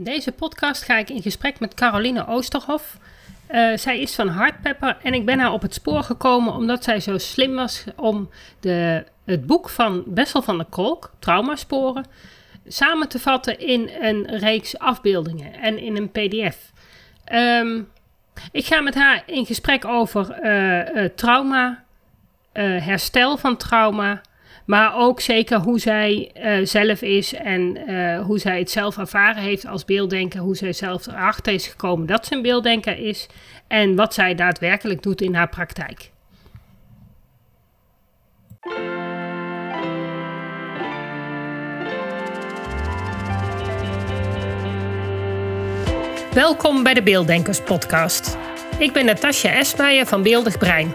In deze podcast ga ik in gesprek met Caroline Oosterhof. Uh, zij is van Hardpepper en ik ben haar op het spoor gekomen omdat zij zo slim was om de, het boek van Bessel van der Kolk, Traumasporen, samen te vatten in een reeks afbeeldingen en in een pdf. Um, ik ga met haar in gesprek over uh, trauma, herstel van trauma, maar ook zeker hoe zij uh, zelf is en uh, hoe zij het zelf ervaren heeft als beelddenker. Hoe zij zelf erachter is gekomen dat ze een beelddenker is. En wat zij daadwerkelijk doet in haar praktijk. Welkom bij de Beelddenkers Podcast. Ik ben Natasja Esmeijer van Beeldig Brein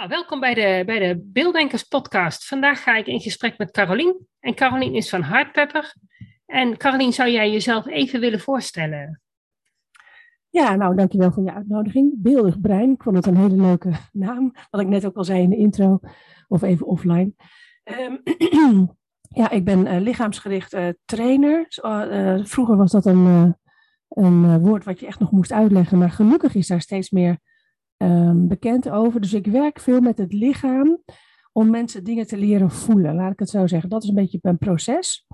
Nou, welkom bij de, bij de Beelddenkers podcast. Vandaag ga ik in gesprek met Carolien. En Carolien is van Hardpepper. En Carolien, zou jij jezelf even willen voorstellen? Ja, nou, dankjewel voor je uitnodiging. Beeldig Brein, ik vond het een hele leuke naam. Wat ik net ook al zei in de intro, of even offline. Um, ja, ik ben uh, lichaamsgericht uh, trainer. Uh, vroeger was dat een, een woord wat je echt nog moest uitleggen. Maar gelukkig is daar steeds meer um, bekend over. Dus ik werk veel met het lichaam om mensen dingen te leren voelen. Laat ik het zo zeggen. Dat is een beetje een proces.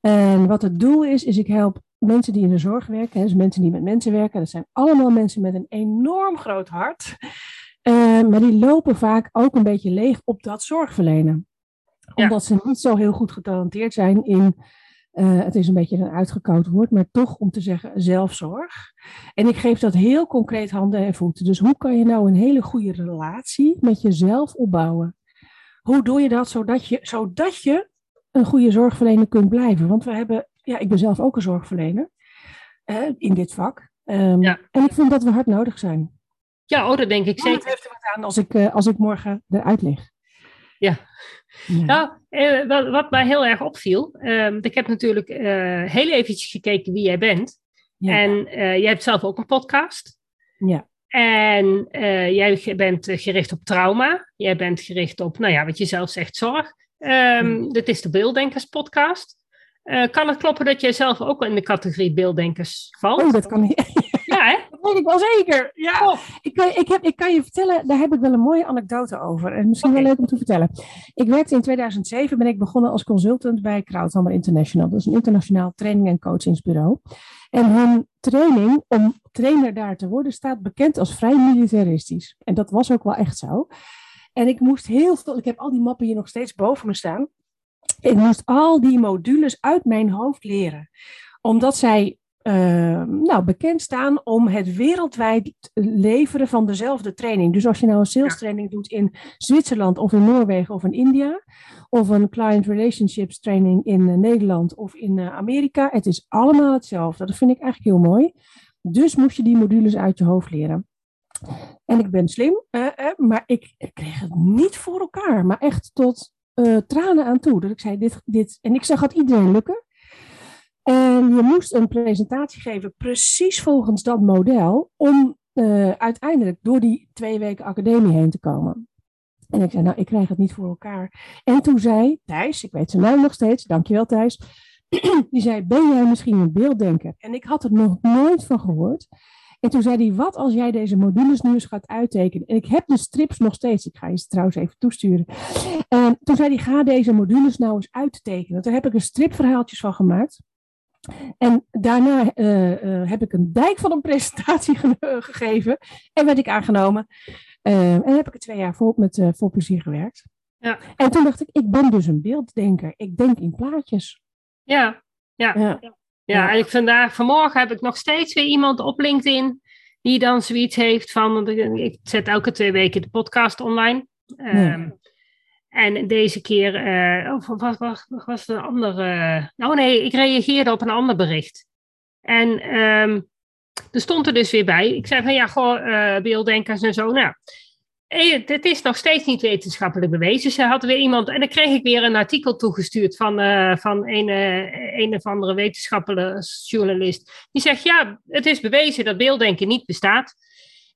En wat het doel is, is ik help mensen die in de zorg werken, dus mensen die met mensen werken. Dat zijn allemaal mensen met een enorm groot hart. Uh, maar die lopen vaak ook een beetje leeg op dat zorgverlenen. Omdat ze niet zo heel goed getalenteerd zijn in uh, het is een beetje een uitgekoud woord, maar toch om te zeggen zelfzorg. En ik geef dat heel concreet handen en voeten. Dus hoe kan je nou een hele goede relatie met jezelf opbouwen? Hoe doe je dat zodat je, zodat je een goede zorgverlener kunt blijven? Want we hebben, ja, ik ben zelf ook een zorgverlener uh, in dit vak. Um, ja. En ik vind dat we hard nodig zijn. Ja, oh, dat denk ik zeker. Het heeft er wat aan als ik, uh, als ik morgen eruit lig. Ja. ja. Nou, eh, wat, wat, mij heel erg opviel, uh, ik heb natuurlijk uh, heel eventjes gekeken wie jij bent. Ja. En uh, jij hebt zelf ook een podcast. Ja. En jij bent gericht op trauma. Jij bent gericht op, nou ja, wat je zelf zegt, zorg. Um, dit is de Beelddenkers podcast. kan het kloppen dat jij zelf ook in de categorie beelddenkers valt? Oh, dat kan niet. Weet ik wel zeker. Ja. Oh. Ik, kan, ik, heb, ik kan je vertellen, daar heb ik wel een mooie anekdote over. En misschien okay. wel leuk om te vertellen. Ik werkte in 2007, ben ik begonnen als consultant bij Krauthammer International. Dat is een internationaal training- en coachingsbureau. En hun training om trainer daar te worden staat bekend als vrij militaristisch. En dat was ook wel echt zo. En ik moest heel veel, ik heb al die mappen hier nog steeds boven me staan. Ik moest al die modules uit mijn hoofd leren. Omdat zij uh, nou, bekend staan om het wereldwijd leveren van dezelfde training. Dus als je nou een sales training doet in Zwitserland of in Noorwegen of in India, of een client relationships training in uh, Nederland of in uh, Amerika, het is allemaal hetzelfde. Dat vind ik eigenlijk heel mooi. Dus moest je die modules uit je hoofd leren. En ik ben slim, maar ik, ik, kreeg het niet voor elkaar. Maar echt tot tranen aan toe. Dat ik zei, dit, dit, en ik zag het iedereen lukken. En je moest een presentatie geven precies volgens dat model om uh, uiteindelijk door die twee weken academie heen te komen. En ik zei, nou, ik krijg het niet voor elkaar. En toen zei Thijs, ik weet zijn naam nog steeds, dankjewel Thijs, die zei, ben jij misschien een beelddenker? En ik had er nog nooit van gehoord. En toen zei hij, wat als jij deze modules nu eens gaat uittekenen? En ik heb de strips nog steeds, ik ga je ze trouwens even toesturen. En toen zei hij, ga deze modules nou eens uittekenen. Daar heb ik een stripverhaaltjes van gemaakt. En daarna uh, uh, heb ik een dijk van een presentatie ge gegeven en werd ik aangenomen. Uh, en heb ik er twee jaar vol, met vol plezier gewerkt. Ja. En toen dacht ik, ik ben dus een beelddenker. Ik denk in plaatjes. Ja, ja. ja. ja. ja en ik vandaag, vanmorgen heb ik nog steeds weer iemand op LinkedIn die dan zoiets heeft van, ik zet elke twee weken de podcast online. Um, En deze keer, uh, of was, was, een andere. oh nee, ik reageerde op een ander bericht. En um, er stond er dus weer bij. Ik zei van ja, goh, uh, beelddenkers en zo. Nou, het is nog steeds niet wetenschappelijk bewezen. Ze hadden weer iemand, en dan kreeg ik weer een artikel toegestuurd van, van een, een of andere wetenschappelijke journalist. Die zegt, ja, het is bewezen dat beelddenken niet bestaat.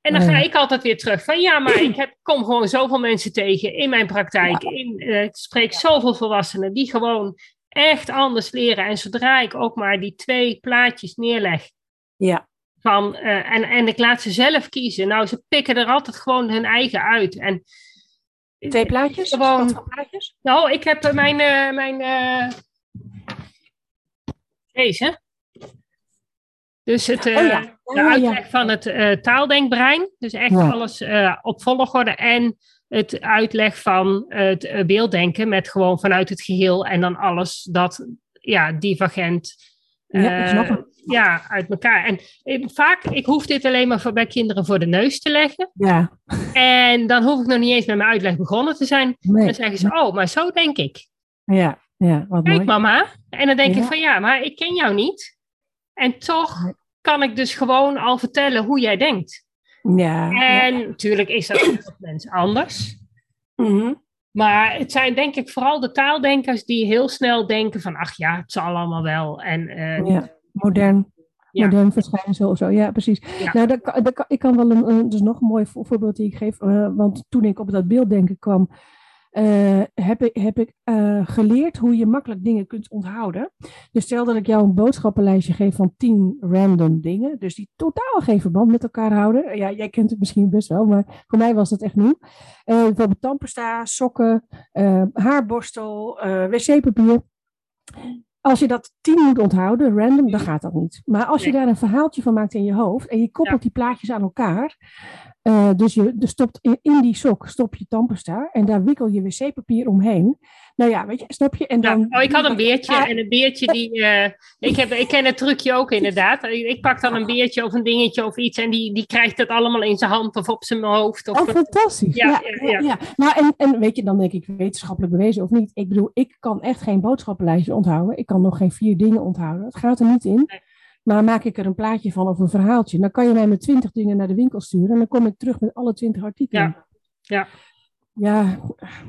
En dan ga ik altijd weer terug van, ja, maar ik heb, kom gewoon zoveel mensen tegen in mijn praktijk. In, uh, ik spreek zoveel volwassenen die gewoon echt anders leren. En zodra ik ook maar die twee plaatjes neerleg, ja. Van, uh, en, en ik laat ze zelf kiezen. Nou, ze pikken er altijd gewoon hun eigen uit. En, Twee plaatjes? Gewoon, plaatjes? Nou, ik heb mijn, uh, mijn deze. Dus het, oh ja. De uitleg van het taaldenkbrein. Dus echt alles op volgorde. En het uitleg van het beelddenken met gewoon vanuit het geheel. En dan alles dat ja, divergent ja, ja, uit elkaar. En eh, vaak, ik hoef dit alleen maar voor, bij kinderen voor de neus te leggen. Ja. En dan hoef ik nog niet eens met mijn uitleg begonnen te zijn. Nee. Dan zeggen ze, oh, maar zo denk ik. Ja, ja wat Kijk mooi. mama. En dan denk ik van, ja, maar ik ken jou niet. En toch kan ik dus gewoon al vertellen hoe jij denkt. Ja. En ja. natuurlijk is dat voor mensen anders. Mm -hmm. Maar het zijn denk ik vooral de taaldenkers die heel snel denken van, ach ja, het zal allemaal wel. En, uh, ja, modern. Ja. Modern verschijnsel of zo, ja, precies. Ja. Nou, dat, dat, ik kan wel een, dus nog een mooi voorbeeld die ik geef. Uh, want toen ik op dat beelddenken kwam, uh, heb ik, heb ik uh, geleerd hoe je makkelijk dingen kunt onthouden. Dus stel dat ik jou een boodschappenlijstje geef van tien random dingen, dus die totaal geen verband met elkaar houden. Ja, jij kent het misschien best wel, maar voor mij was dat echt nieuw. Uh, bijvoorbeeld tandpasta, sokken, haarborstel, wc-papier. Als je dat tien moet onthouden, random, dan gaat dat niet. Maar als je daar een verhaaltje van maakt in je hoofd en je koppelt die plaatjes aan elkaar, uh, dus je dus stopt in, in, die sok stop je tandpasta en daar wikkel je wc-papier omheen. Nou ja, weet je, snap je? En dan, ja, oh, ik had een beertje en een beertje die. Uh, ik, heb, ik ken het trucje ook inderdaad. Ik pak dan een beertje of een dingetje of iets en die, die krijgt het allemaal in zijn hand of op zijn hoofd. Of, oh, fantastisch. Ja, ja, ja, ja. Nou, en, en weet je, dan denk ik wetenschappelijk bewezen of niet. Ik bedoel, ik kan echt geen boodschappenlijstje onthouden. Ik kan nog geen vier dingen onthouden. Dat gaat er niet in. Nee. Maar maak ik er een plaatje van of een verhaaltje, dan kan je mij met twintig dingen naar de winkel sturen en dan kom ik terug met alle twintig artikelen. Ja. ja. Ja,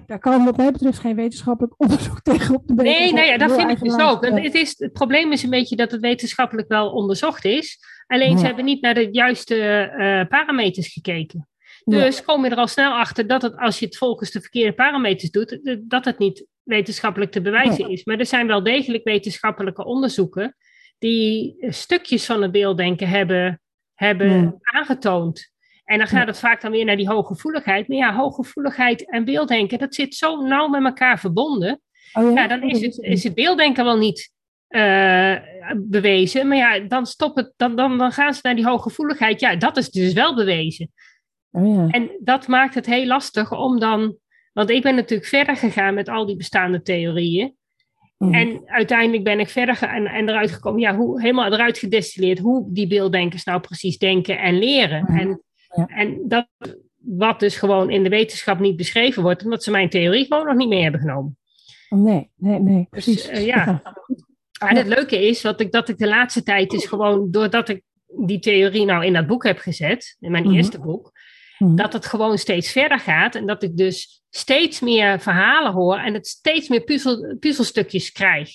daar kan wat mij betreft geen wetenschappelijk onderzoek tegen op de been. Nee, nou ja, dat vind ik dus ook. Het, is, het probleem is een beetje dat het wetenschappelijk wel onderzocht is. Alleen ja. ze hebben niet naar de juiste uh, parameters gekeken. Dus ja. kom je er al snel achter dat het, als je het volgens de verkeerde parameters doet, dat het niet wetenschappelijk te bewijzen is. Maar er zijn wel degelijk wetenschappelijke onderzoeken die stukjes van het beelddenken hebben, hebben aangetoond. En dan gaat het vaak dan weer naar die hooggevoeligheid. Maar ja, hooggevoeligheid en beelddenken, dat zit zo nauw met elkaar verbonden. Oh ja? Ja, dan is het, is het beelddenken wel niet uh, bewezen. Maar ja, dan, stop het, dan, dan, dan gaan ze naar die hooggevoeligheid. Ja, dat is dus wel bewezen. Oh ja. En dat maakt het heel lastig om dan... Want ik ben natuurlijk verder gegaan met al die bestaande theorieën. Mhm. En uiteindelijk ben ik verder ge- en, en eruit gekomen, ja, hoe, helemaal eruit gedestilleerd hoe die beelddenkers nou precies denken en leren. Mhm. En, Ja. en dat wat dus gewoon in de wetenschap niet beschreven wordt, omdat ze mijn theorie gewoon nog niet mee hebben genomen. Nee, nee, nee, Dus precies. eh, ja. En het leuke is wat ik, dat ik de laatste tijd is gewoon, doordat ik die theorie nou in dat boek heb gezet, in mijn Mhm. eerste boek, dat het gewoon steeds verder gaat en dat ik dus steeds meer verhalen hoor en het steeds meer puzzel, puzzelstukjes krijg.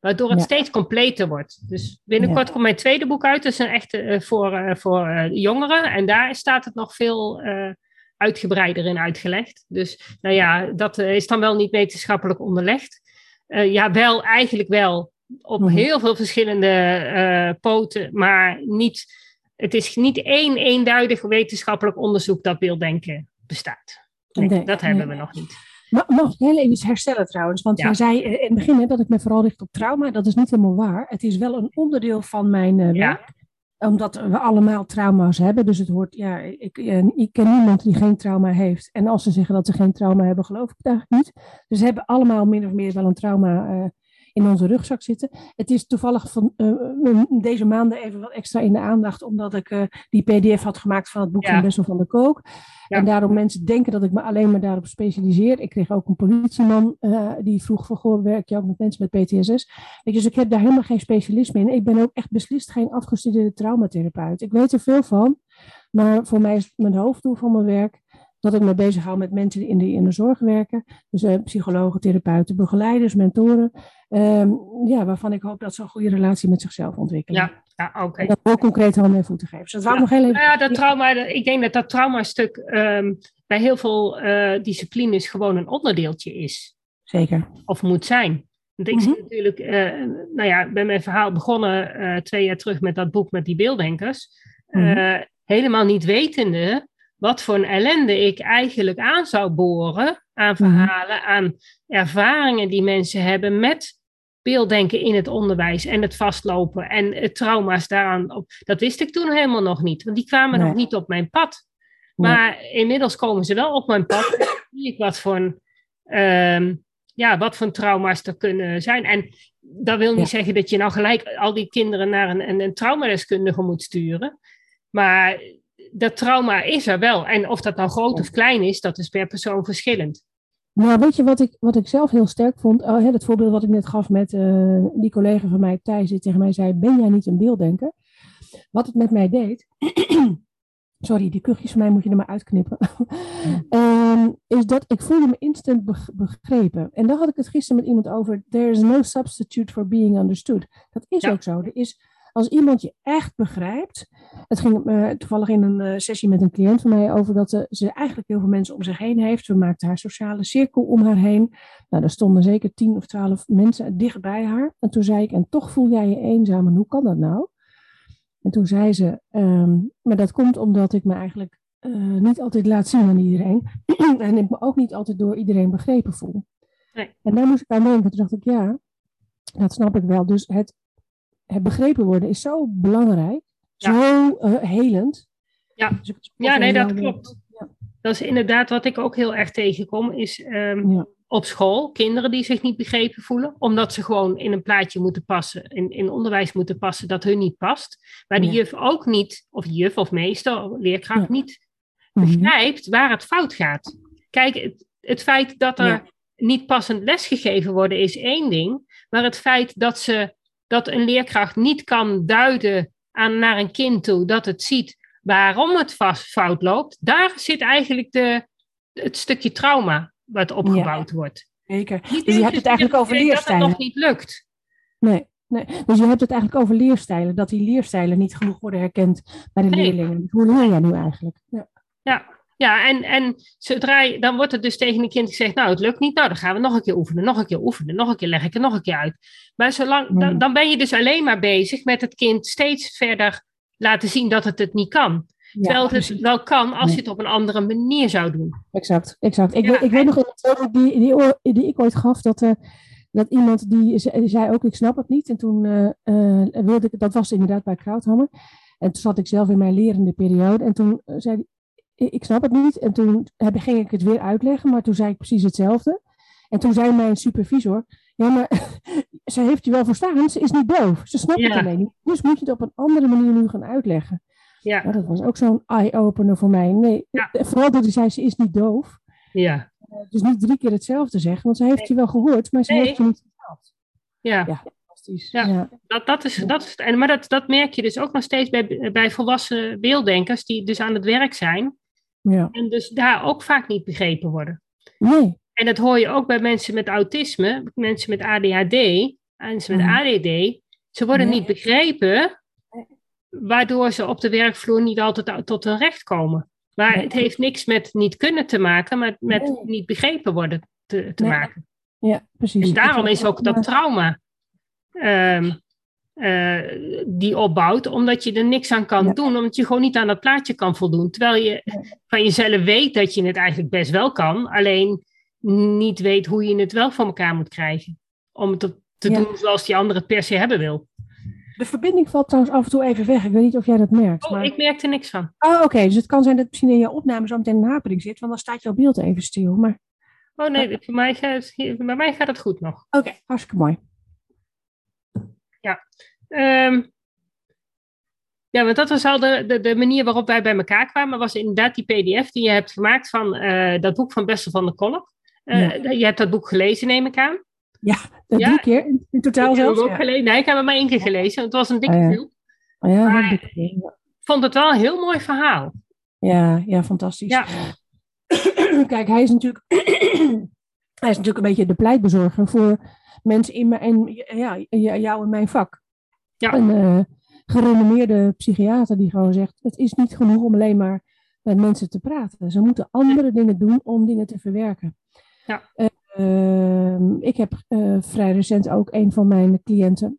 Waardoor het Ja. steeds completer wordt. Dus binnenkort komt mijn tweede boek uit. Dat is een echte eh, voor, eh, voor eh, jongeren. En daar staat het nog veel uitgebreider in uitgelegd. Dus nou ja, dat is dan wel niet wetenschappelijk onderlegd. Ja, wel, eigenlijk wel. Op Mhm. heel veel verschillende poten. Maar niet, het is niet één eenduidig wetenschappelijk onderzoek dat beelddenken bestaat. Nee, Nee, dat hebben nee. we nog niet. Ma- Mag ik heel even iets herstellen trouwens? Want Ja. jij zei eh, in het begin hè, dat ik me vooral richt op trauma. Dat is niet helemaal waar. Het is wel een onderdeel van mijn eh, Ja. werk. Omdat we allemaal trauma's hebben. Dus het hoort, ja, ik, eh, ik ken niemand die geen trauma heeft. En als ze zeggen dat ze geen trauma hebben, geloof ik het eigenlijk niet. Dus ze hebben allemaal min of meer wel een trauma eh, in onze rugzak zitten. Het is toevallig van uh, deze maanden even wat extra in de aandacht, omdat ik uh, die PDF had gemaakt van het boek van Bessel van der Kook. En daarom mensen denken dat ik me alleen maar daarop specialiseer. Ik kreeg ook een politieman uh, die vroeg van, goh, werk je ook met mensen met PTSS? Weet je, dus ik heb daar helemaal geen specialisme in. Ik ben ook echt beslist geen afgestudeerde traumatherapeut. Ik weet er veel van, maar voor mij is mijn hoofddoel van mijn werk dat ik me bezig hou met mensen die in de, in de zorg werken. Dus uh, psychologen, therapeuten, begeleiders, mentoren. Um, ja, waarvan ik hoop dat ze een goede relatie met zichzelf ontwikkelen. Ja, ja oké. Okay. Dat ook concreet handen en voeten geven. Dus dat wou ja. nog heel even... Nou ja, dat trauma, ik denk dat dat traumastuk um, bij heel veel uh, disciplines gewoon een onderdeeltje is. Zeker. Of moet zijn. Want ik mm -hmm. natuurlijk, uh, nou ja, ben mijn verhaal begonnen twee jaar terug met dat boek met die beelddenkers. Mm -hmm. helemaal niet wetende wat voor een ellende ik eigenlijk aan zou boren aan verhalen, mm -hmm. aan ervaringen die mensen hebben met beelddenken in het onderwijs en het vastlopen en het trauma's daaraan. Op. Dat wist ik toen helemaal nog niet, want die kwamen nee. nog niet op mijn pad. Maar inmiddels komen ze wel op mijn pad. En zie ik wat voor, um, ja, wat voor trauma's er kunnen zijn. En dat wil niet ja. zeggen dat je nou gelijk al die kinderen naar een, een, een traumadeskundige moet sturen. Maar dat trauma is er wel. En of dat nou groot of klein is, dat is per persoon verschillend. Nou, weet je wat ik, wat ik zelf heel sterk vond? Het voorbeeld wat ik net gaf met uh, die collega van mij, Thijs, die tegen mij zei: Ben jij niet een beelddenker? Wat het met mij deed. sorry, die kuchjes van mij moet je er maar uitknippen. um, is dat ik voelde me instant begrepen. En daar had ik het gisteren met iemand over. There is no substitute for being understood. Dat is ja. ook zo. Er is als iemand je echt begrijpt. Het ging uh, toevallig in een uh, sessie met een cliënt van mij over dat uh, ze eigenlijk heel veel mensen om zich heen heeft. We maakten haar sociale cirkel om haar heen. Nou, er stonden zeker tien of twaalf mensen dicht bij haar. En toen zei ik, en toch voel jij je eenzaam. En hoe kan dat nou? En toen zei ze, um, maar dat komt omdat ik me eigenlijk niet altijd laat zien aan iedereen. en ik me ook niet altijd door iedereen begrepen voel. Nee. En daar moest ik aan denken. Toen dacht ik, ja, dat snap ik wel. Dus het begrepen worden is zo belangrijk, ja. zo uh, helend. Ja, dus ja nee, dat klopt. Ja. Dat is inderdaad wat ik ook heel erg tegenkom, is um, ja. op school kinderen die zich niet begrepen voelen, omdat ze gewoon in een plaatje moeten passen, in, in onderwijs moeten passen dat hun niet past. Maar de juf ook niet, of juf of meester, of leerkracht niet begrijpt waar het fout gaat. Kijk, het, het feit dat er niet passend lesgegeven worden is één ding, maar het feit dat ze dat een leerkracht niet kan duiden aan, naar een kind toe dat het ziet waarom het vast fout loopt, daar zit eigenlijk de, het stukje trauma wat opgebouwd ja, wordt. Zeker. Niet dus je hebt het eigenlijk over leerstijlen. Dat het nog niet lukt. Nee, nee, dus je hebt het eigenlijk over leerstijlen, dat die leerstijlen niet genoeg worden herkend bij de nee. leerlingen. Hoe leer jij nu eigenlijk? Ja, ja. Ja, en, en zodra je, dan wordt het dus tegen een kind gezegd, nou het lukt niet, nou dan gaan we nog een keer oefenen, nog een keer oefenen, nog een keer leg ik het nog een keer uit. Maar zolang, dan, dan ben je dus alleen maar bezig met het kind steeds verder laten zien dat het het niet kan. Ja, Terwijl het precies. wel kan als je het op een andere manier zou doen. Exact, exact. Ik, ja, weet, ik weet nog in de die, die, die ik ooit gaf, dat, uh, dat iemand die, die zei ook, ik snap het niet. En toen uh, uh, wilde ik, dat was inderdaad bij Krauthammer. En toen zat ik zelf in mijn lerende periode. En toen zei ik snap het niet. En toen heb, ging ik het weer uitleggen, maar toen zei ik precies hetzelfde. En toen zei mijn supervisor, ja, maar ze heeft je wel verstaan, ze is niet doof. Ze snapt ja. het alleen niet. Dus moet je het op een andere manier nu gaan uitleggen. Ja. Nou, dat was ook zo'n eye-opener voor mij. Nee, ja. vooral dat hij zei, ze is niet doof. Ja. Dus niet drie keer hetzelfde zeggen, want ze heeft nee. je wel gehoord, maar ze nee. heeft je niet verteld. Ja. ja. Ja, ja, Dat, dat is, dat is, en, maar dat, dat merk je dus ook nog steeds bij, bij volwassen beelddenkers die dus aan het werk zijn. Ja. En dus daar ook vaak niet begrepen worden. Nee. En dat hoor je ook bij mensen met autisme, mensen met ADHD, mensen met ADD. Ze worden nee. niet begrepen, waardoor ze op de werkvloer niet altijd tot hun recht komen. Maar nee. het heeft niks met niet kunnen te maken, maar met nee. niet begrepen worden te, te maken. Ja, precies. En daarom is ook dat trauma um, uh, die opbouwt, omdat je er niks aan kan ja. doen, omdat je gewoon niet aan dat plaatje kan voldoen. Terwijl je van jezelf weet dat je het eigenlijk best wel kan, alleen niet weet hoe je het wel voor elkaar moet krijgen. Om het te, te ja. doen zoals die andere het per se hebben wil. De verbinding valt trouwens af en toe even weg. Ik weet niet of jij dat merkt. Oh, maar... ik merk er niks van. Oh, oké. Okay. Dus het kan zijn dat misschien in je opname zo meteen een hapering zit, want dan staat jouw beeld even stil. Maar... Oh nee, voor mij gaat, bij mij gaat het goed nog. Oké, okay, hartstikke mooi. Ja. Um, ja, want dat was al de, de, de, manier waarop wij bij elkaar kwamen, was inderdaad die pdf die je hebt gemaakt van uh, dat boek van Bessel van der Kolk. Uh, Je hebt dat boek gelezen, neem ik aan. Ja, ja. drie keer in, totaal zelfs. Ik heb ook gelezen. Nee, ik heb hem maar één keer gelezen. Het was een dikke oh, film. Oh, ja, maar ik vond het wel een heel mooi verhaal. Ja, ja fantastisch. Ja. Kijk, hij is natuurlijk hij is natuurlijk een beetje de pleitbezorger voor mensen in mijn, en, ja, jou en mijn vak. Ja. Een uh, gerenommeerde psychiater die gewoon zegt: het is niet genoeg om alleen maar met mensen te praten. Ze moeten andere dingen doen om dingen te verwerken. Ja. Uh, ik heb uh, vrij recent ook een van mijn cliënten,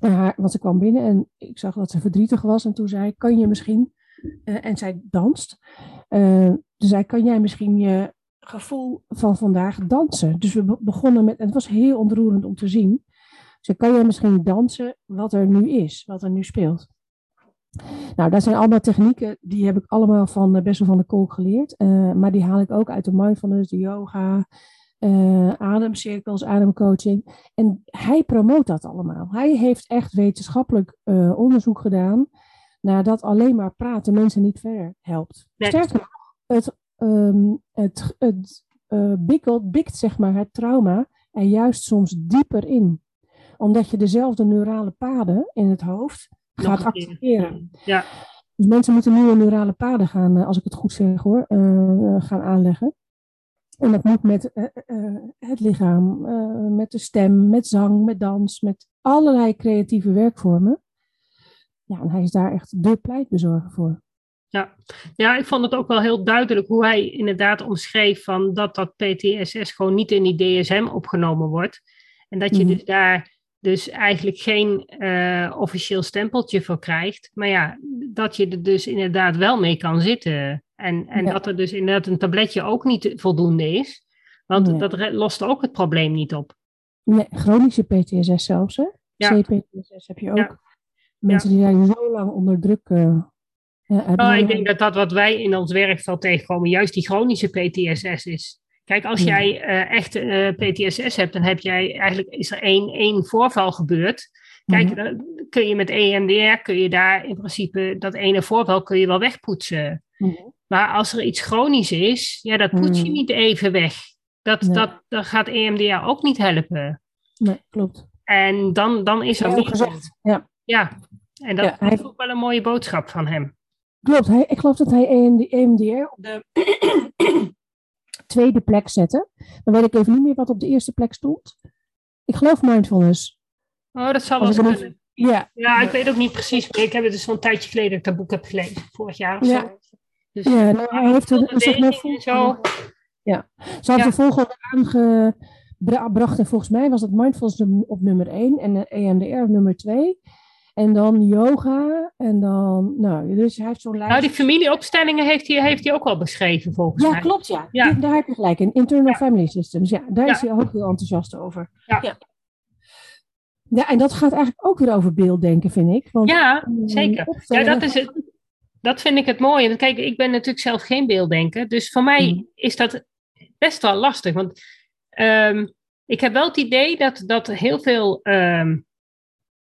haar, want ze kwam binnen en ik zag dat ze verdrietig was. En toen zei kan je misschien, en zij danst, toen zei kan jij misschien je gevoel van vandaag dansen. Dus we begonnen met, het was heel ontroerend om te zien. Dus kan jij misschien dansen wat er nu is, wat er nu speelt. Nou, dat zijn allemaal technieken, die heb ik allemaal van Bessel van der Kolk geleerd. Uh, maar die haal ik ook uit de mindfulness, de yoga, uh, ademcirkels, ademcoaching. En hij promoot dat allemaal. Hij heeft echt wetenschappelijk uh, onderzoek gedaan naar dat alleen maar praten mensen niet verder helpt. Sterker nog, het um, het, het uh, bikkelt, bikt zeg maar het trauma er juist soms dieper in. Omdat je dezelfde neurale paden in het hoofd gaat activeren. Ja. Dus mensen moeten nieuwe neurale paden gaan, uh, als ik het goed zeg hoor, uh, gaan aanleggen. En dat moet met het lichaam, met de stem, met zang, met dans, met allerlei creatieve werkvormen. Ja, en hij is daar echt de pleitbezorger voor. Ja. ja, ik vond het ook wel heel duidelijk hoe hij inderdaad omschreef van dat dat PTSS gewoon niet in die DSM opgenomen wordt. En dat je mhm. dus daar dus eigenlijk geen uh, officieel stempeltje voor krijgt. Maar ja, dat je er dus inderdaad wel mee kan zitten. En, en dat er dus inderdaad een tabletje ook niet voldoende is. Want dat lost ook het probleem niet op. Nee, chronische PTSS zelfs, hè? Ja. CPTSS heb je ook. Mensen die daar zo lang onder druk uh, ja, nou, ik denk dat dat wat wij in ons werkveld tegenkomen, juist die chronische PTSS is. Kijk, als jij uh, echt uh, eh, PTSS hebt, dan heb jij eigenlijk is er één, één voorval gebeurd. Kijk, mhm. dan kun je met EMDR, kun je daar in principe dat ene voorval kun je wel wegpoetsen. Mhm. Maar als er iets chronisch is, ja, dat poets je mhm. niet even weg. Dat, dat, dat gaat EMDR ook niet helpen. Nee, klopt. En dan, dan is er meer. Gezegd. Ja. ja, en dat is ook wel een mooie boodschap van hem. Klopt, hij, ik geloof dat hij EMDR op de tweede plek zette. Dan weet ik even niet meer wat op de eerste plek stond. Ik geloof mindfulness. Oh, dat zal wel zijn. Ja. ja, ik weet ook niet precies. Ik heb het dus een tijdje geleden dat ik dat boek heb gelezen. Vorig jaar of ja. zo. Dus, ja, nou, hij heeft er zich nog zo. Ja, ze hadden ja. volgende aangebracht en volgens mij was het mindfulness op nummer 1 en EMDR op nummer 2. En dan yoga. En dan, nou, dus hij heeft zo'n lijst. Nou, die familieopstellingen heeft hij, heeft hij ook al beschreven, volgens ja, mij. Klopt, ja, ja. daar heb je gelijk in. Internal Family Systems. Ja, daar is hij ook heel enthousiast over. Ja. ja. en dat gaat eigenlijk ook weer over beelddenken, vind ik. Want, ja, mm, zeker. Ja, dat is het. Dat vind ik het mooie. Kijk, ik ben natuurlijk zelf geen beelddenker. Dus voor mij mm. is dat best wel lastig. Want um, ik heb wel het idee dat, dat heel veel um,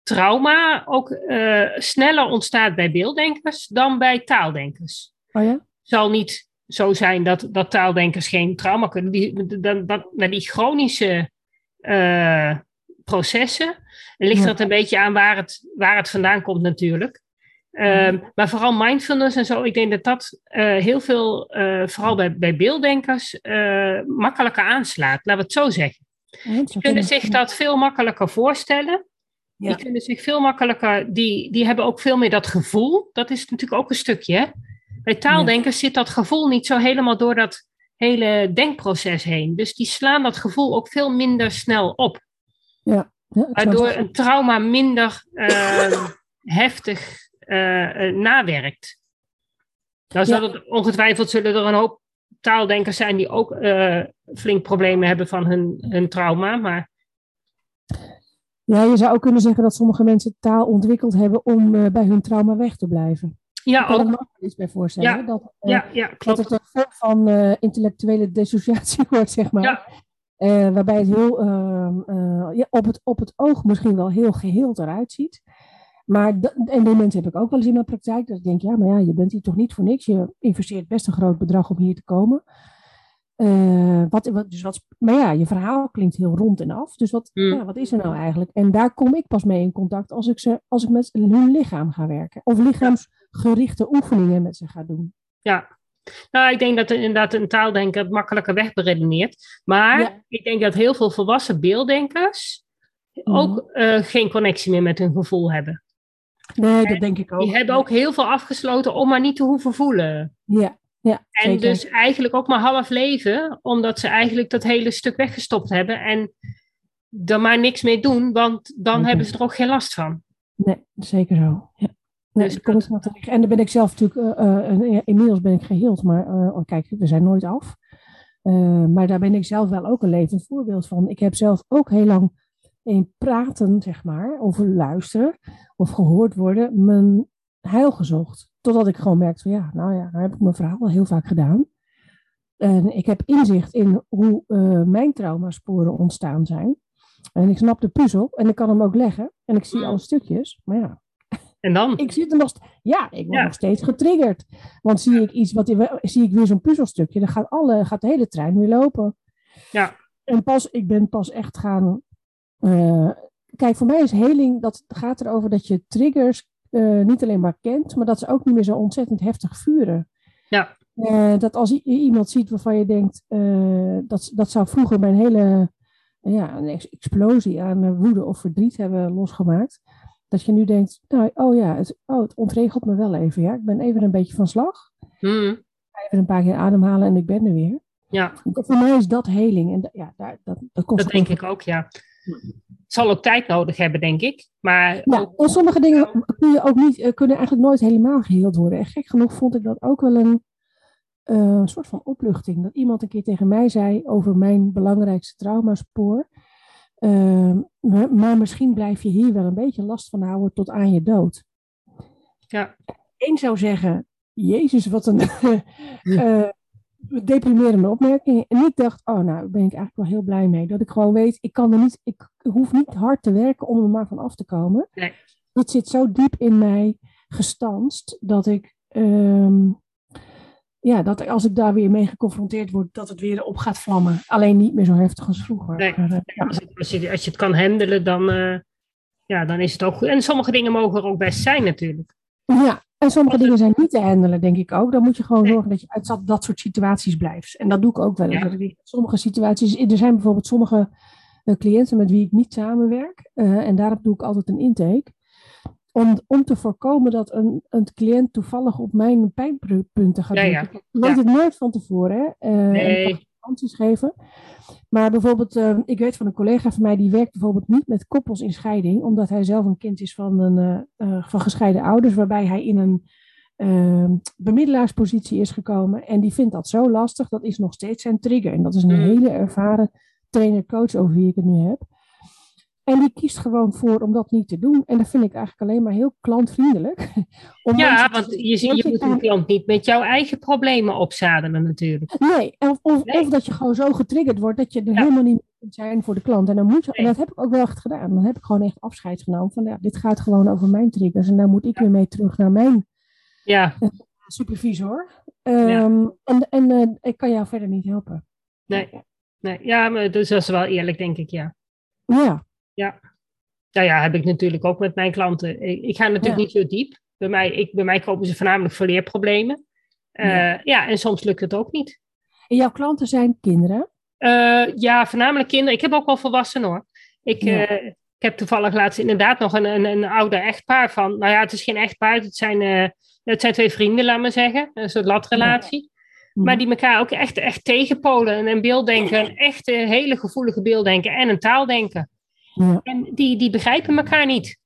trauma ook uh, sneller ontstaat bij beelddenkers dan bij taaldenkers. Oh ja? Zal niet zo zijn dat, dat taaldenkers geen trauma kunnen. Die, dat, dat, naar die chronische uh, processen ligt ja. dat een beetje aan waar het, waar het vandaan komt natuurlijk. Um, maar vooral mindfulness en zo, ik denk dat dat uh, heel veel, vooral bij, bij beelddenkers, makkelijker aanslaat. Laten we het zo zeggen. Ze kunnen zich dat veel makkelijker voorstellen. Ja. Die kunnen zich veel makkelijker, die, die hebben ook veel meer dat gevoel. Dat is natuurlijk ook een stukje. Bij taaldenkers zit dat gevoel niet zo helemaal door dat hele denkproces heen. Dus die slaan dat gevoel ook veel minder snel op. Ja. ja waardoor een trauma minder uh, heftig uh, nawerkt. Nou, zal het, ongetwijfeld zullen er een hoop taaldenkers zijn die ook uh, flink problemen hebben van hun, hun trauma. Maar ja, je zou ook kunnen zeggen dat sommige mensen taal ontwikkeld hebben om uh, bij hun trauma weg te blijven. Ja, ik kan ook. nog iets bij voorstellen. Ja, dat, uh, ja, ja, klopt. dat het een vorm van uh, intellectuele dissociatie wordt, zeg maar. Ja. waarbij het heel, ehm, ja, op, het, op het oog misschien wel heel geheel eruit ziet. Maar en die mensen heb ik ook wel eens in mijn praktijk. Dat ik denk, ja, maar ja, je bent hier toch niet voor niks. Je investeert best een groot bedrag om hier te komen. Uh, wat, wat, dus wat, maar ja, je verhaal klinkt heel rond en af. Dus wat, hmm. ja, wat is er nou eigenlijk? En daar kom ik pas mee in contact als ik, ze, als ik met hun lichaam ga werken. Of lichaamsgerichte oefeningen met ze ga doen. Ja, nou, ik denk dat inderdaad een taaldenker het makkelijker wegberedeneert. Maar ik denk dat heel veel volwassen beelddenkers hmm. ook uh, geen connectie meer met hun gevoel hebben. Nee, dat denk ik ook. Die hebben ook heel veel afgesloten om maar niet te hoeven voelen. Ja, ja, en dus eigenlijk ook maar half leven, omdat ze eigenlijk dat hele stuk weggestopt hebben en er maar niks mee doen, want dan hebben ze er ook geen last van. Nee, zeker zo. Ja. Nee, dus dat... En dan ben ik zelf natuurlijk, uh, inmiddels ben ik geheeld, maar uh, kijk, we zijn nooit af. maar daar ben ik zelf wel ook een levend voorbeeld van. Ik heb zelf ook heel lang in praten, zeg maar, of luisteren of gehoord worden, mijn heil gezocht. Totdat ik gewoon merkte van ja, nou ja, daar heb ik mijn verhaal al heel vaak gedaan. En ik heb inzicht in hoe uh, mijn traumasporen ontstaan zijn. En ik snap de puzzel en ik kan hem ook leggen. En ik zie alle stukjes. Maar ja. En dan? Ik zit er nog, ja, ik word nog steeds getriggerd. Want zie ik iets, wat, zie ik weer zo'n puzzelstukje, dan gaat, alle, gaat de hele trein weer lopen. Ja. En pas, ik ben pas echt gaan. Uh, kijk, voor mij is heling, dat gaat erover dat je triggers uh, niet alleen maar kent, maar dat ze ook niet meer zo ontzettend heftig vuren. Ja. Uh, dat als iemand ziet waarvan je denkt, uh, dat, dat zou vroeger mijn hele ja, een explosie aan woede of verdriet hebben losgemaakt. Dat je nu denkt, nou, oh ja, het, oh, het ontregelt me wel even. Ja? Ik ben even een beetje van slag. Mm. Even een paar keer ademhalen en ik ben er weer. Ja. Voor mij is dat heling. En ja, daar, dat, dat, kost dat denk ik ook, ja. Het zal ook tijd nodig hebben, denk ik. Maar ja, en sommige dingen kun je ook niet, eh, kunnen eigenlijk nooit helemaal geheeld worden. En gek genoeg vond ik dat ook wel een uh, soort van opluchting. Dat iemand een keer tegen mij zei over mijn belangrijkste traumaspoor. Uh, maar misschien blijf je hier wel een beetje last van houden tot aan je dood. Ja. Eén zou zeggen, Jezus, wat een uh, deprimerende opmerking. En ik dacht, oh nou, daar ben ik eigenlijk wel heel blij mee. Dat ik gewoon weet, ik kan er niet, ik hoef niet hard te werken om er maar van af te komen. Nee. Het zit zo diep in mij gestanst dat ik, um, ja, dat als ik daar weer mee geconfronteerd word, dat het weer op gaat vlammen. Alleen niet meer zo heftig als vroeger. Nee. Maar, uh, ja. als, als, je, als je het kan handelen, dan, uh, ja, dan is het ook goed. En sommige dingen mogen er ook best zijn natuurlijk. Ja, en sommige dingen zijn niet te handelen, denk ik ook. Dan moet je gewoon zorgen dat je uit dat, soort situaties blijft. En dat doe ik ook wel. Ja. Sommige situaties, er zijn bijvoorbeeld sommige uh, cliënten met wie ik niet samenwerk. Uh, en daarop doe ik altijd een intake. Om, om te voorkomen dat een, een cliënt toevallig op mijn pijnpunten gaat ja, ja. Ik weet het nooit van tevoren. Hè? Uh, nee geven. Maar bijvoorbeeld, uh, ik weet van een collega van mij, die werkt bijvoorbeeld niet met koppels in scheiding, omdat hij zelf een kind is van, een, uh, van gescheiden ouders, waarbij hij in een uh, bemiddelaarspositie is gekomen. En die vindt dat zo lastig, dat is nog steeds zijn trigger. En dat is een mm. hele ervaren trainer-coach over wie ik het nu heb. En die kiest gewoon voor om dat niet te doen. En dat vind ik eigenlijk alleen maar heel klantvriendelijk. ja, want je, je, moet een klant niet met jouw eigen problemen opzadelen natuurlijk. Nee, of, of, of dat je gewoon zo getriggerd wordt dat je er helemaal niet kunt zijn voor de klant. En dan moet je, en dat heb ik ook wel echt gedaan. Dan heb ik gewoon echt afscheid genomen van ja, dit gaat gewoon over mijn triggers. En daar moet ik weer mee terug naar mijn ja. Uh, supervisor. Um, en en uh, ik kan jou verder niet helpen. Nee, nee. ja, maar dus dat is wel eerlijk denk ik, ja. Ja, ja. Nou ja, heb ik natuurlijk ook met mijn klanten. Ik, ga natuurlijk niet zo diep. Bij mij, ik, bij mij kopen ze voornamelijk voor leerproblemen. Uh, ja. ja. en soms lukt het ook niet. En jouw klanten zijn kinderen? Uh, ja, voornamelijk kinderen. Ik heb ook wel volwassenen hoor. Ik, ja. uh, ik heb toevallig laatst inderdaad nog een, een, een ouder echtpaar van. Nou ja, het is geen echtpaar. Het zijn, het zijn twee vrienden, laat maar zeggen. Een soort latrelatie. Ja. Maar die elkaar ook echt, echt tegenpolen. En een beelddenken. Een echte hele gevoelige beelddenken. En een taaldenken. Ja. En die, die begrijpen elkaar niet.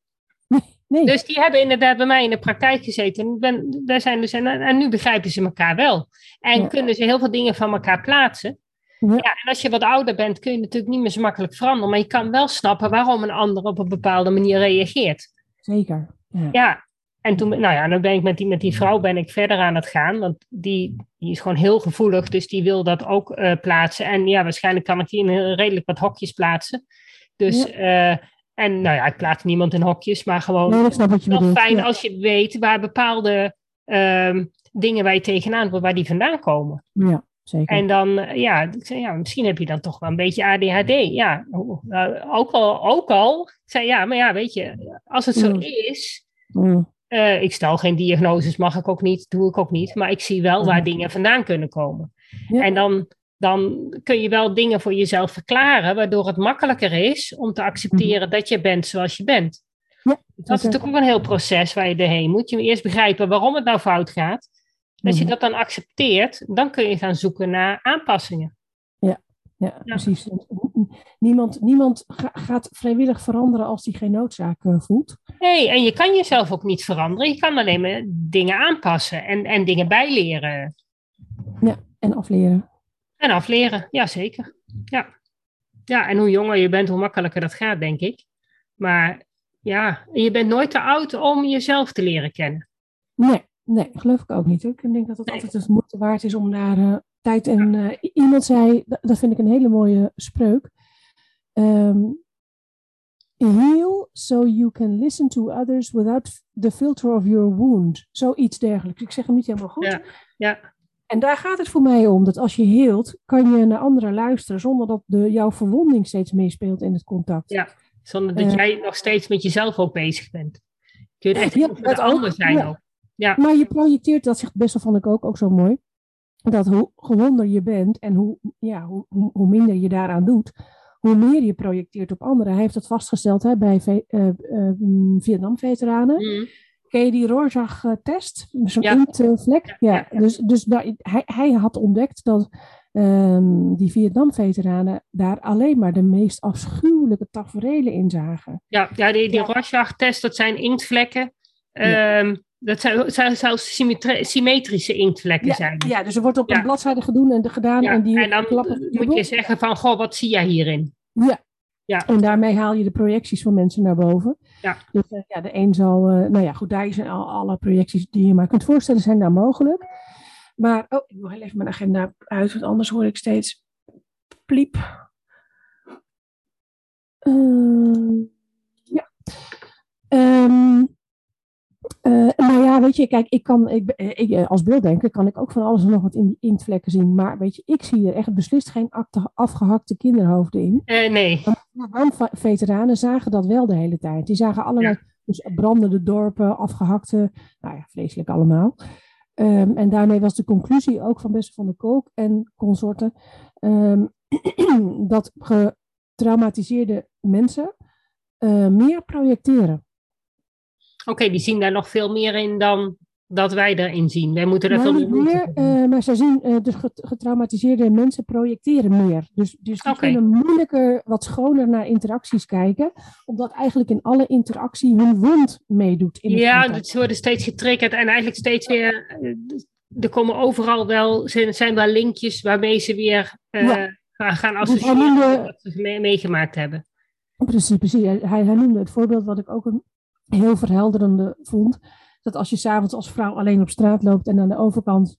Nee. Dus die hebben inderdaad bij mij in de praktijk gezeten. Ben, daar zijn dus, en, en nu begrijpen ze elkaar wel. En ja. kunnen ze heel veel dingen van elkaar plaatsen. Ja. ja. en als je wat ouder bent, kun je natuurlijk niet meer zo makkelijk veranderen. Maar je kan wel snappen waarom een ander op een bepaalde manier reageert. Zeker. Ja, ja. en toen, nou ja, dan ben ik met die, met die vrouw ben ik verder aan het gaan. Want die, die is gewoon heel gevoelig, dus die wil dat ook uh, plaatsen. En ja, waarschijnlijk kan ik die in redelijk wat hokjes plaatsen. Dus, eh, en nou ja, ik plaats niemand in hokjes, maar gewoon Nee, wel bedoelt. fijn Ja. als je weet waar bepaalde ehm, dingen waar je tegenaan waar die vandaan komen. Ja, zeker. En dan, eh, ja, zei, ja, misschien heb je dan toch wel een beetje ADHD. Ja, nou, ook al, ook al. Ik zei, ja, maar ja, weet je, als het zo Mm. is, Mm. eh, ik stel geen diagnoses, mag ik ook niet, doe ik ook niet. Maar ik zie wel waar Mhm. dingen vandaan kunnen komen. Ja. En dan, dan kun je wel dingen voor jezelf verklaren, waardoor het makkelijker is om te accepteren dat je bent zoals je bent. Mhm. Ja, dat is natuurlijk ook een heel proces waar je doorheen moet. Je moet eerst begrijpen waarom het nou fout gaat. Als je Mhm. dat dan accepteert, dan kun je gaan zoeken naar aanpassingen. Ja, precies. Niemand, niemand ga- gaat vrijwillig veranderen als hij geen noodzaak eh, voelt. Nee, en je kan jezelf ook niet veranderen. Je kan alleen maar dingen aanpassen en, en dingen bijleren. En afleren. En afleren, jazeker. Ja. ja, en hoe jonger je bent, hoe makkelijker dat gaat, denk ik. Maar ja, je bent nooit te oud om jezelf te leren kennen. Nee, nee, geloof ik ook niet. Hoor. Ik denk dat het Nee. altijd het moeite waard is om daar eh, tijd en... i- iemand zei, dat, vind ik een hele mooie spreuk. Ehm, heal so you can listen to others without the filter of your wound. Zoiets dergelijks. Ik zeg hem niet helemaal goed. Ja, ja, En daar gaat het voor mij om. Dat als je heelt, kan je naar anderen luisteren zonder dat de, jouw verwonding steeds meespeelt in het contact. Ja. zonder dat Eh. jij nog steeds met jezelf ook bezig bent. Kun je echt Ja, voor de dat ook. ander zijn Ja. ook. Ja, Maar je projecteert, dat zegt Bessel vond ik ook, ook zo mooi. Dat hoe gewonder je bent en hoe, ja, hoe, hoe minder je daaraan doet, hoe meer je projecteert op anderen. Hij heeft dat vastgesteld hè, bij mm, Vietnam-veteranen. Mm. Ken je die Rorschach-test? Zo'n Ja. inktvlek? Ja, Ja, ja, ja. dus, dus hij, hij had ontdekt dat ehm, die Vietnam-veteranen daar alleen maar de meest afschuwelijke taferelen in zagen. ja, ja die, die. Rorschach-test, dat zijn inktvlekken. Ja. Ehm, dat symmetri- symmetrische inktvlekken Ja, zijn. ja, dus er wordt op Ja. een bladzijde gedaan en, gedaan Ja, en die en dan moet je zeggen van, goh, wat zie jij hierin? Ja. Ja. En daarmee haal je de projecties van mensen naar boven. Ja. Dus eh, ja, de een zal, eh, nou ja, goed, daar zijn al alle projecties die je maar kunt voorstellen, zijn daar mogelijk. Maar, oh, ik wil heel even mijn agenda uit, want anders hoor ik steeds pliep. Ehm, ja. Ehm, eh, nou ja, weet je, kijk, ik kan, ik, eh, ik, eh, als beelddenker kan ik ook van alles en nog wat in die inktvlekken zien. Maar weet je, ik zie er echt beslist geen akte- afgehakte kinderhoofden in. Eh, nee, veteranen zagen dat wel de hele tijd. Die zagen allerlei dus brandende dorpen, afgehakte, nou ja, vreselijk allemaal. Ehm, en daarmee was de conclusie ook van Bessel van der Kolk en consorten ehm, dat getraumatiseerde mensen meer projecteren. Oké, die zien daar nog veel meer in dan dat wij erin zien. Wij moeten daar Nou, veel meer meer, eh, maar zij zien, dus get- getraumatiseerde mensen projecteren meer. Dus, dus die kunnen moeilijker, wat schoner naar interacties kijken, omdat eigenlijk in alle interactie hun wond meedoet. In Ja, contact. ze worden steeds getriggerd en eigenlijk steeds weer. eh, Er komen overal wel, zijn, zijn wel linkjes waarmee ze weer Ja. gaan, gaan associëren wat ze mee- meegemaakt hebben. Precies, precies. Hij, hij noemde het voorbeeld wat ik ook een heel verhelderende vond. Dat als je s'avonds als vrouw alleen op straat loopt en aan de overkant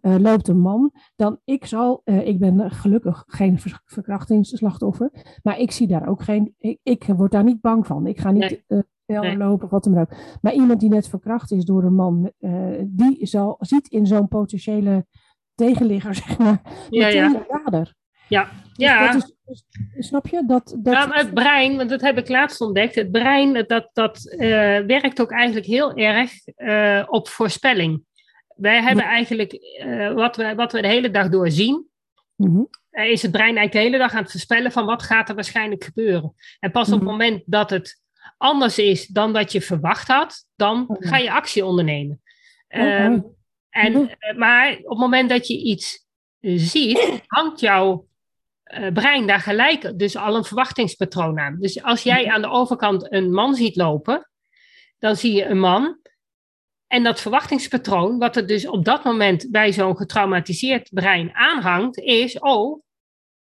eh, loopt een man, dan ik zal, eh, ik ben gelukkig geen ver- verkrachtingsslachtoffer, maar ik zie daar ook geen, ik, ik word daar niet bang van. Ik ga niet Nee. eh, lopen of wat dan ook. Maar iemand die net verkracht is door een man, eh, die zal, ziet in zo'n potentiële tegenligger, zeg maar, Ja, meteen ja. de dader. Ja, Dus ja. dat is, snap je? Dat, dat, Ja, maar het brein, want dat heb ik laatst ontdekt. Het brein, dat, dat eh, werkt ook eigenlijk heel erg eh, op voorspelling. Wij hebben eigenlijk, eh, wat, we, wat we de hele dag door zien, Mhm. is het brein eigenlijk de hele dag aan het voorspellen van wat gaat er waarschijnlijk gebeuren. En pas op het Mhm. moment dat het anders is dan dat je verwacht had, dan Oh, ga je actie ondernemen. Oh, Ehm, oh. en, Mhm. maar op het moment dat je iets ziet, hangt jouw eh, brein daar gelijk dus al een verwachtingspatroon aan. Dus als jij aan de overkant een man ziet lopen, dan zie je een man. En dat verwachtingspatroon, wat er dus op dat moment bij zo'n getraumatiseerd brein aanhangt, is: oh,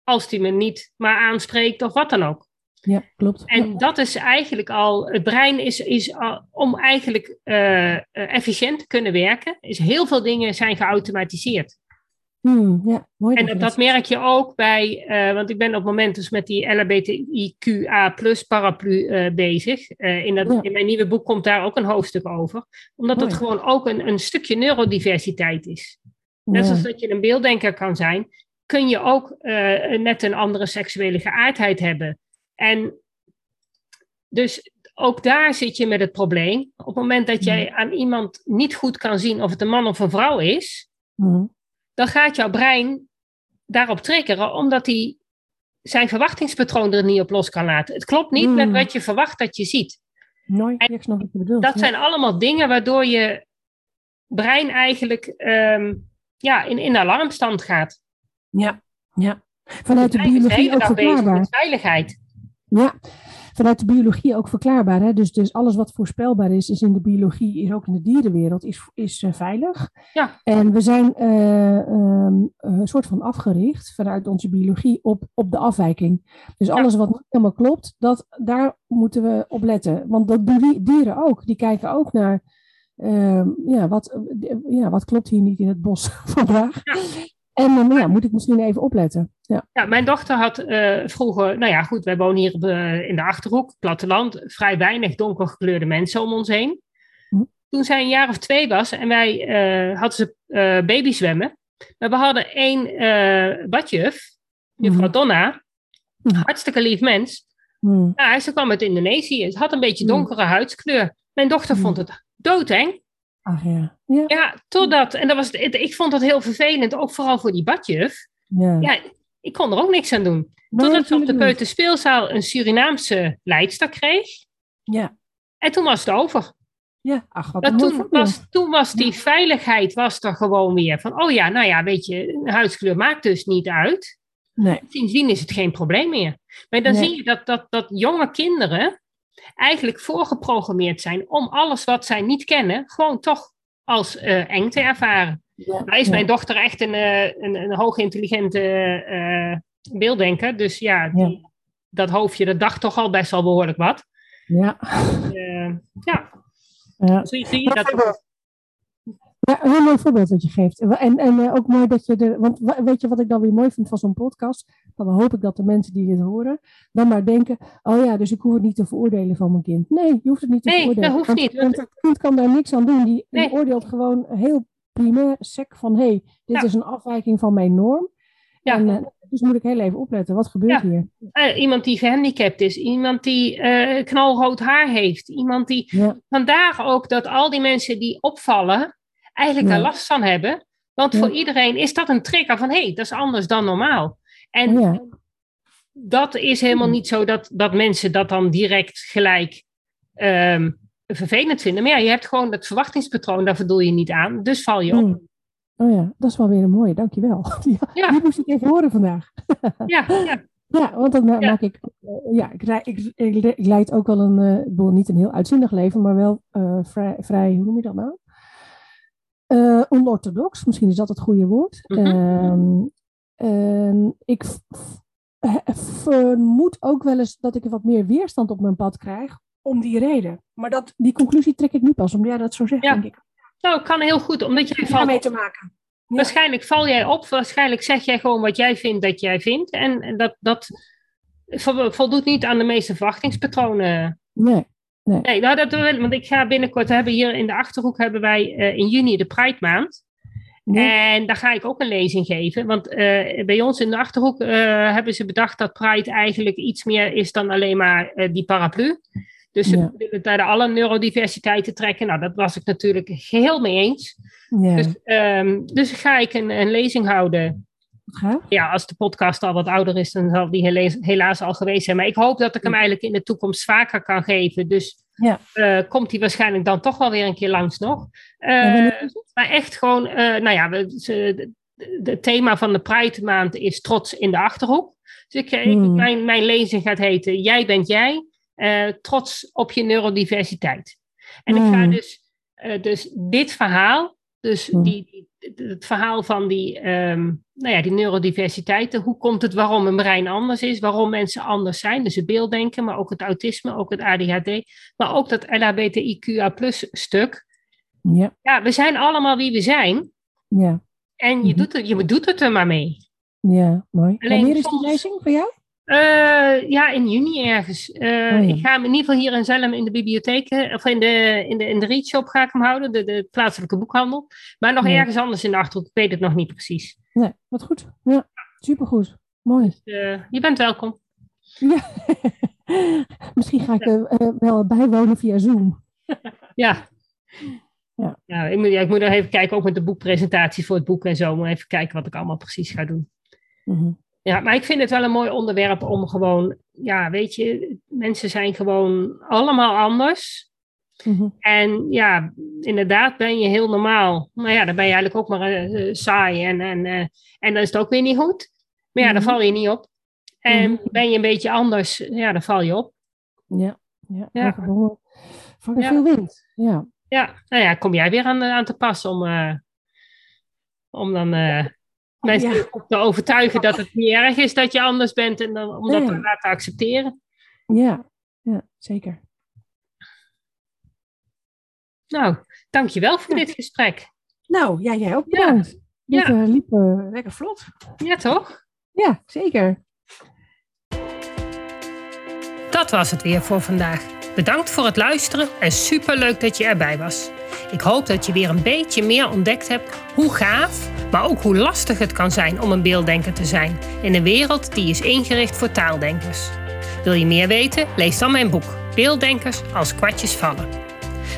als die me niet maar aanspreekt of wat dan ook. Ja, klopt. En dat is eigenlijk al, het brein is, is al, om eigenlijk eh, eh, efficiënt te kunnen werken, is heel veel dingen zijn geautomatiseerd. Hmm, ja, mooi en dat, merk je ook bij, uh, want ik ben op het moment dus met die LHBTIQA plus paraplu uh, bezig. Uh, in, dat, in mijn nieuwe boek komt daar ook een hoofdstuk over. Omdat mooi. het gewoon ook een, een stukje neurodiversiteit is. Net zoals dat je een beelddenker kan zijn, kun je ook net een andere seksuele geaardheid hebben. En dus ook daar zit je met het probleem. Op het moment dat jij aan iemand niet goed kan zien of het een man of een vrouw is, mm. Dan gaat jouw brein daarop triggeren, omdat hij zijn verwachtingspatroon er niet op los kan laten. Het klopt niet mm. met wat je verwacht dat je ziet. Nooit, ik snap wat je bedoelt. Dat zijn allemaal dingen waardoor je brein eigenlijk um, ja, in, in alarmstand gaat. Ja, ja. Vanuit de biologie ook verklaarbaar. veiligheid. Ja, vanuit de biologie ook verklaarbaar. Hè? Dus, dus alles wat voorspelbaar is, is in de biologie, is ook in de dierenwereld, is, is uh, veilig. Ja. En we zijn uh, um, een soort van afgericht vanuit onze biologie op, op de afwijking. Dus alles wat niet helemaal klopt, dat, daar moeten we op letten. Want dat doen dieren ook. Die kijken ook naar, uh, ja, wat, ja, wat klopt hier niet in het bos vandaag. Ja. En uh, ja, moet ik misschien even opletten. Ja, ja mijn dochter had uh, vroeger, nou ja, goed, wij wonen hier op de, in de achterhoek, platteland, vrij weinig donkergekleurde mensen om ons heen. Hm. Toen zij een jaar of twee was en wij uh, hadden ze baby zwemmen. Maar we hadden één badjuf, juffrouw hm. Donna, hartstikke lief mens. Hm. Ja, ze kwam uit Indonesië. Ze had een beetje donkere huidskleur. Mijn dochter vond het doodeng. Ach ja. ja. Ja, totdat, en dat was, ik vond dat heel vervelend, ook vooral voor die badjuf. Ja. ja ik kon er ook niks aan doen. Nee, Totdat ze op de peuterspeelzaal een Surinaamse leidster kreeg. Ja. En toen was het over. Ja, ach, wat toen, was, toen was die veiligheid was er gewoon weer. Van, oh ja, nou ja, weet je, huidskleur maakt dus niet uit. Nee. Sindsdien is het geen probleem meer. Maar dan Nee. zie je dat, dat, dat jonge kinderen eigenlijk voorgeprogrammeerd zijn om alles wat zij niet kennen, gewoon toch als eh, eng te ervaren. Ja. Nou is ja. mijn dochter echt een, eh, een, een hoogintelligente eh beelddenker. Dus ja, die- dat hoofdje, dat dacht toch al best wel behoorlijk wat. Ja. Eh, ja, Ja. zo zie je dat. Ja, een heel mooi voorbeeld wat je geeft. En, en eh, ook mooi dat je er. Want wa- weet je wat ik dan weer mooi vind van zo'n podcast? Dan hoop ik dat de mensen die dit horen. dan maar denken: oh ja, dus ik hoef het niet te veroordelen van mijn kind. Nee, je hoeft het niet te Nee, veroordelen. dat hoeft niet. Want het kind kan daar niks aan doen. Die, Nee. die oordeelt gewoon heel primair, sec van: hé, hey, dit Ja. is een afwijking van mijn norm. Ja. En, eh, dus moet ik heel even opletten. Wat gebeurt Ja. hier? Eh, iemand die gehandicapt is, iemand die eh, knalrood haar heeft, iemand die. Ja, Vandaar ook dat al die mensen die opvallen, eigenlijk Ja. daar last van hebben. Want Ja. voor iedereen is dat een trigger van hé, hey, dat is anders dan normaal. En ja. dat is helemaal niet zo dat, dat mensen dat dan direct gelijk ehm, vervelend vinden. Maar ja, je hebt gewoon dat verwachtingspatroon, daar voldoe je niet aan. Dus val je op. Oh ja, dat is wel weer een mooie, dankjewel. Ja, Ja. Die moest ik even horen vandaag. Ja, ja, Ja, want dan maak ik, eh, ja, ik, ik, ik leid ook wel een, eh, ik bedoel, niet een heel uitzinnig leven, maar wel eh, vrij, vrij, hoe noem je dat nou? Eh, onorthodox, misschien is dat het goede woord. Mhm. Ehm, ik vermoed ook wel eens dat ik wat meer weerstand op mijn pad krijg om die reden. Maar dat, die conclusie trek ik nu pas, omdat jij dat zo zegt, Ja. denk ik. nou kan heel goed, omdat jij valt Daarmee te maken. Ja. Waarschijnlijk val jij op, waarschijnlijk zeg jij gewoon wat jij vindt dat jij vindt. En dat, dat vo- voldoet niet aan de meeste verwachtingspatronen. Nee, Nee, nou dat wil, want ik ga binnenkort, we hebben hier in de Achterhoek hebben wij eh, in juni de Pride Maand. nee. En daar ga ik ook een lezing geven. Want eh, bij ons in de Achterhoek eh, hebben ze bedacht dat Pride eigenlijk iets meer is dan alleen maar die paraplu. Dus ze Ja. willen daar alle neurodiversiteit te trekken. Nou, dat was ik natuurlijk geheel mee eens. ja. Dus, ehm, dus ga ik een, een lezing houden. Gaaf. Ja, als de podcast al wat ouder is, dan zal die helaas, al geweest zijn. Maar ik hoop dat ik hem eigenlijk in de toekomst vaker kan geven. Dus Ja. eh, komt hij waarschijnlijk dan toch wel weer een keer langs nog. Eh, maar echt gewoon, eh, nou ja, het thema van de Pride maand is trots in de Achterhoek. Dus ik, Hmm. mijn, mijn lezing gaat heten Jij bent jij, trots op je neurodiversiteit. En ik ga Hmm. dus, dus dit verhaal, dus Hmm. die, die, het verhaal van die, ehm, nou ja, die neurodiversiteiten. Hoe komt het waarom een brein anders is? Waarom mensen anders zijn? Dus het beelddenken, maar ook het autisme, ook het ADHD. Maar ook dat LHBTIQA plus stuk. Ja, Ja, we zijn allemaal wie we zijn. ja. En je, mhm. doet het, je doet het er maar mee. Ja, mooi. Alleen Wanneer is die lezing voor jou? Uh, ja, in juni ergens. Uh, Ik ga hem in ieder geval hier in Zelm in de bibliotheek, of in de, in de, in de readshop ga ik hem houden, de, de plaatselijke boekhandel. Maar nog ergens anders in de Achterhoek, ik weet het nog niet precies. Nee, wat goed. Ja, supergoed. Mooi. Dus, uh, je bent welkom. Ja. Misschien ga ik wel bijwonen via Zoom. ja. Ja. ja, ik, moet, ja, ik moet nog even kijken, ook met de boekpresentatie voor het boek en zo, maar even kijken wat ik allemaal precies ga doen. Mm ja, maar ik vind het wel een mooi onderwerp om gewoon, ja, weet je, mensen zijn gewoon allemaal anders. Mm En ja, inderdaad ben je heel normaal. Maar ja, dan ben je eigenlijk ook maar uh, saai en, en, uh, en dan is het ook weer niet goed. Maar ja, dan mhm. val je niet op. En mhm. ben je een beetje anders, ja, dan val je op. Ja, ja. ja. Van ja. veel wind. Ja. ja, nou ja, kom jij weer aan, aan te passen om, uh, om dan mensen ja. te overtuigen dat het niet erg is dat je anders bent en dan, om dat te laten accepteren. Ja, ja zeker. Nou, dankjewel voor dit gesprek. Nou, ja, jij ook bedankt. Ja. Dit uh, liep uh, lekker vlot. Ja, toch? Ja, zeker. Dat was het weer voor vandaag. Bedankt voor het luisteren en superleuk dat je erbij was. Ik hoop dat je weer een beetje meer ontdekt hebt hoe gaaf, maar ook hoe lastig het kan zijn om een beelddenker te zijn in een wereld die is ingericht voor taaldenkers. Wil je meer weten? Lees dan mijn boek Beelddenkers als kwartjes vallen.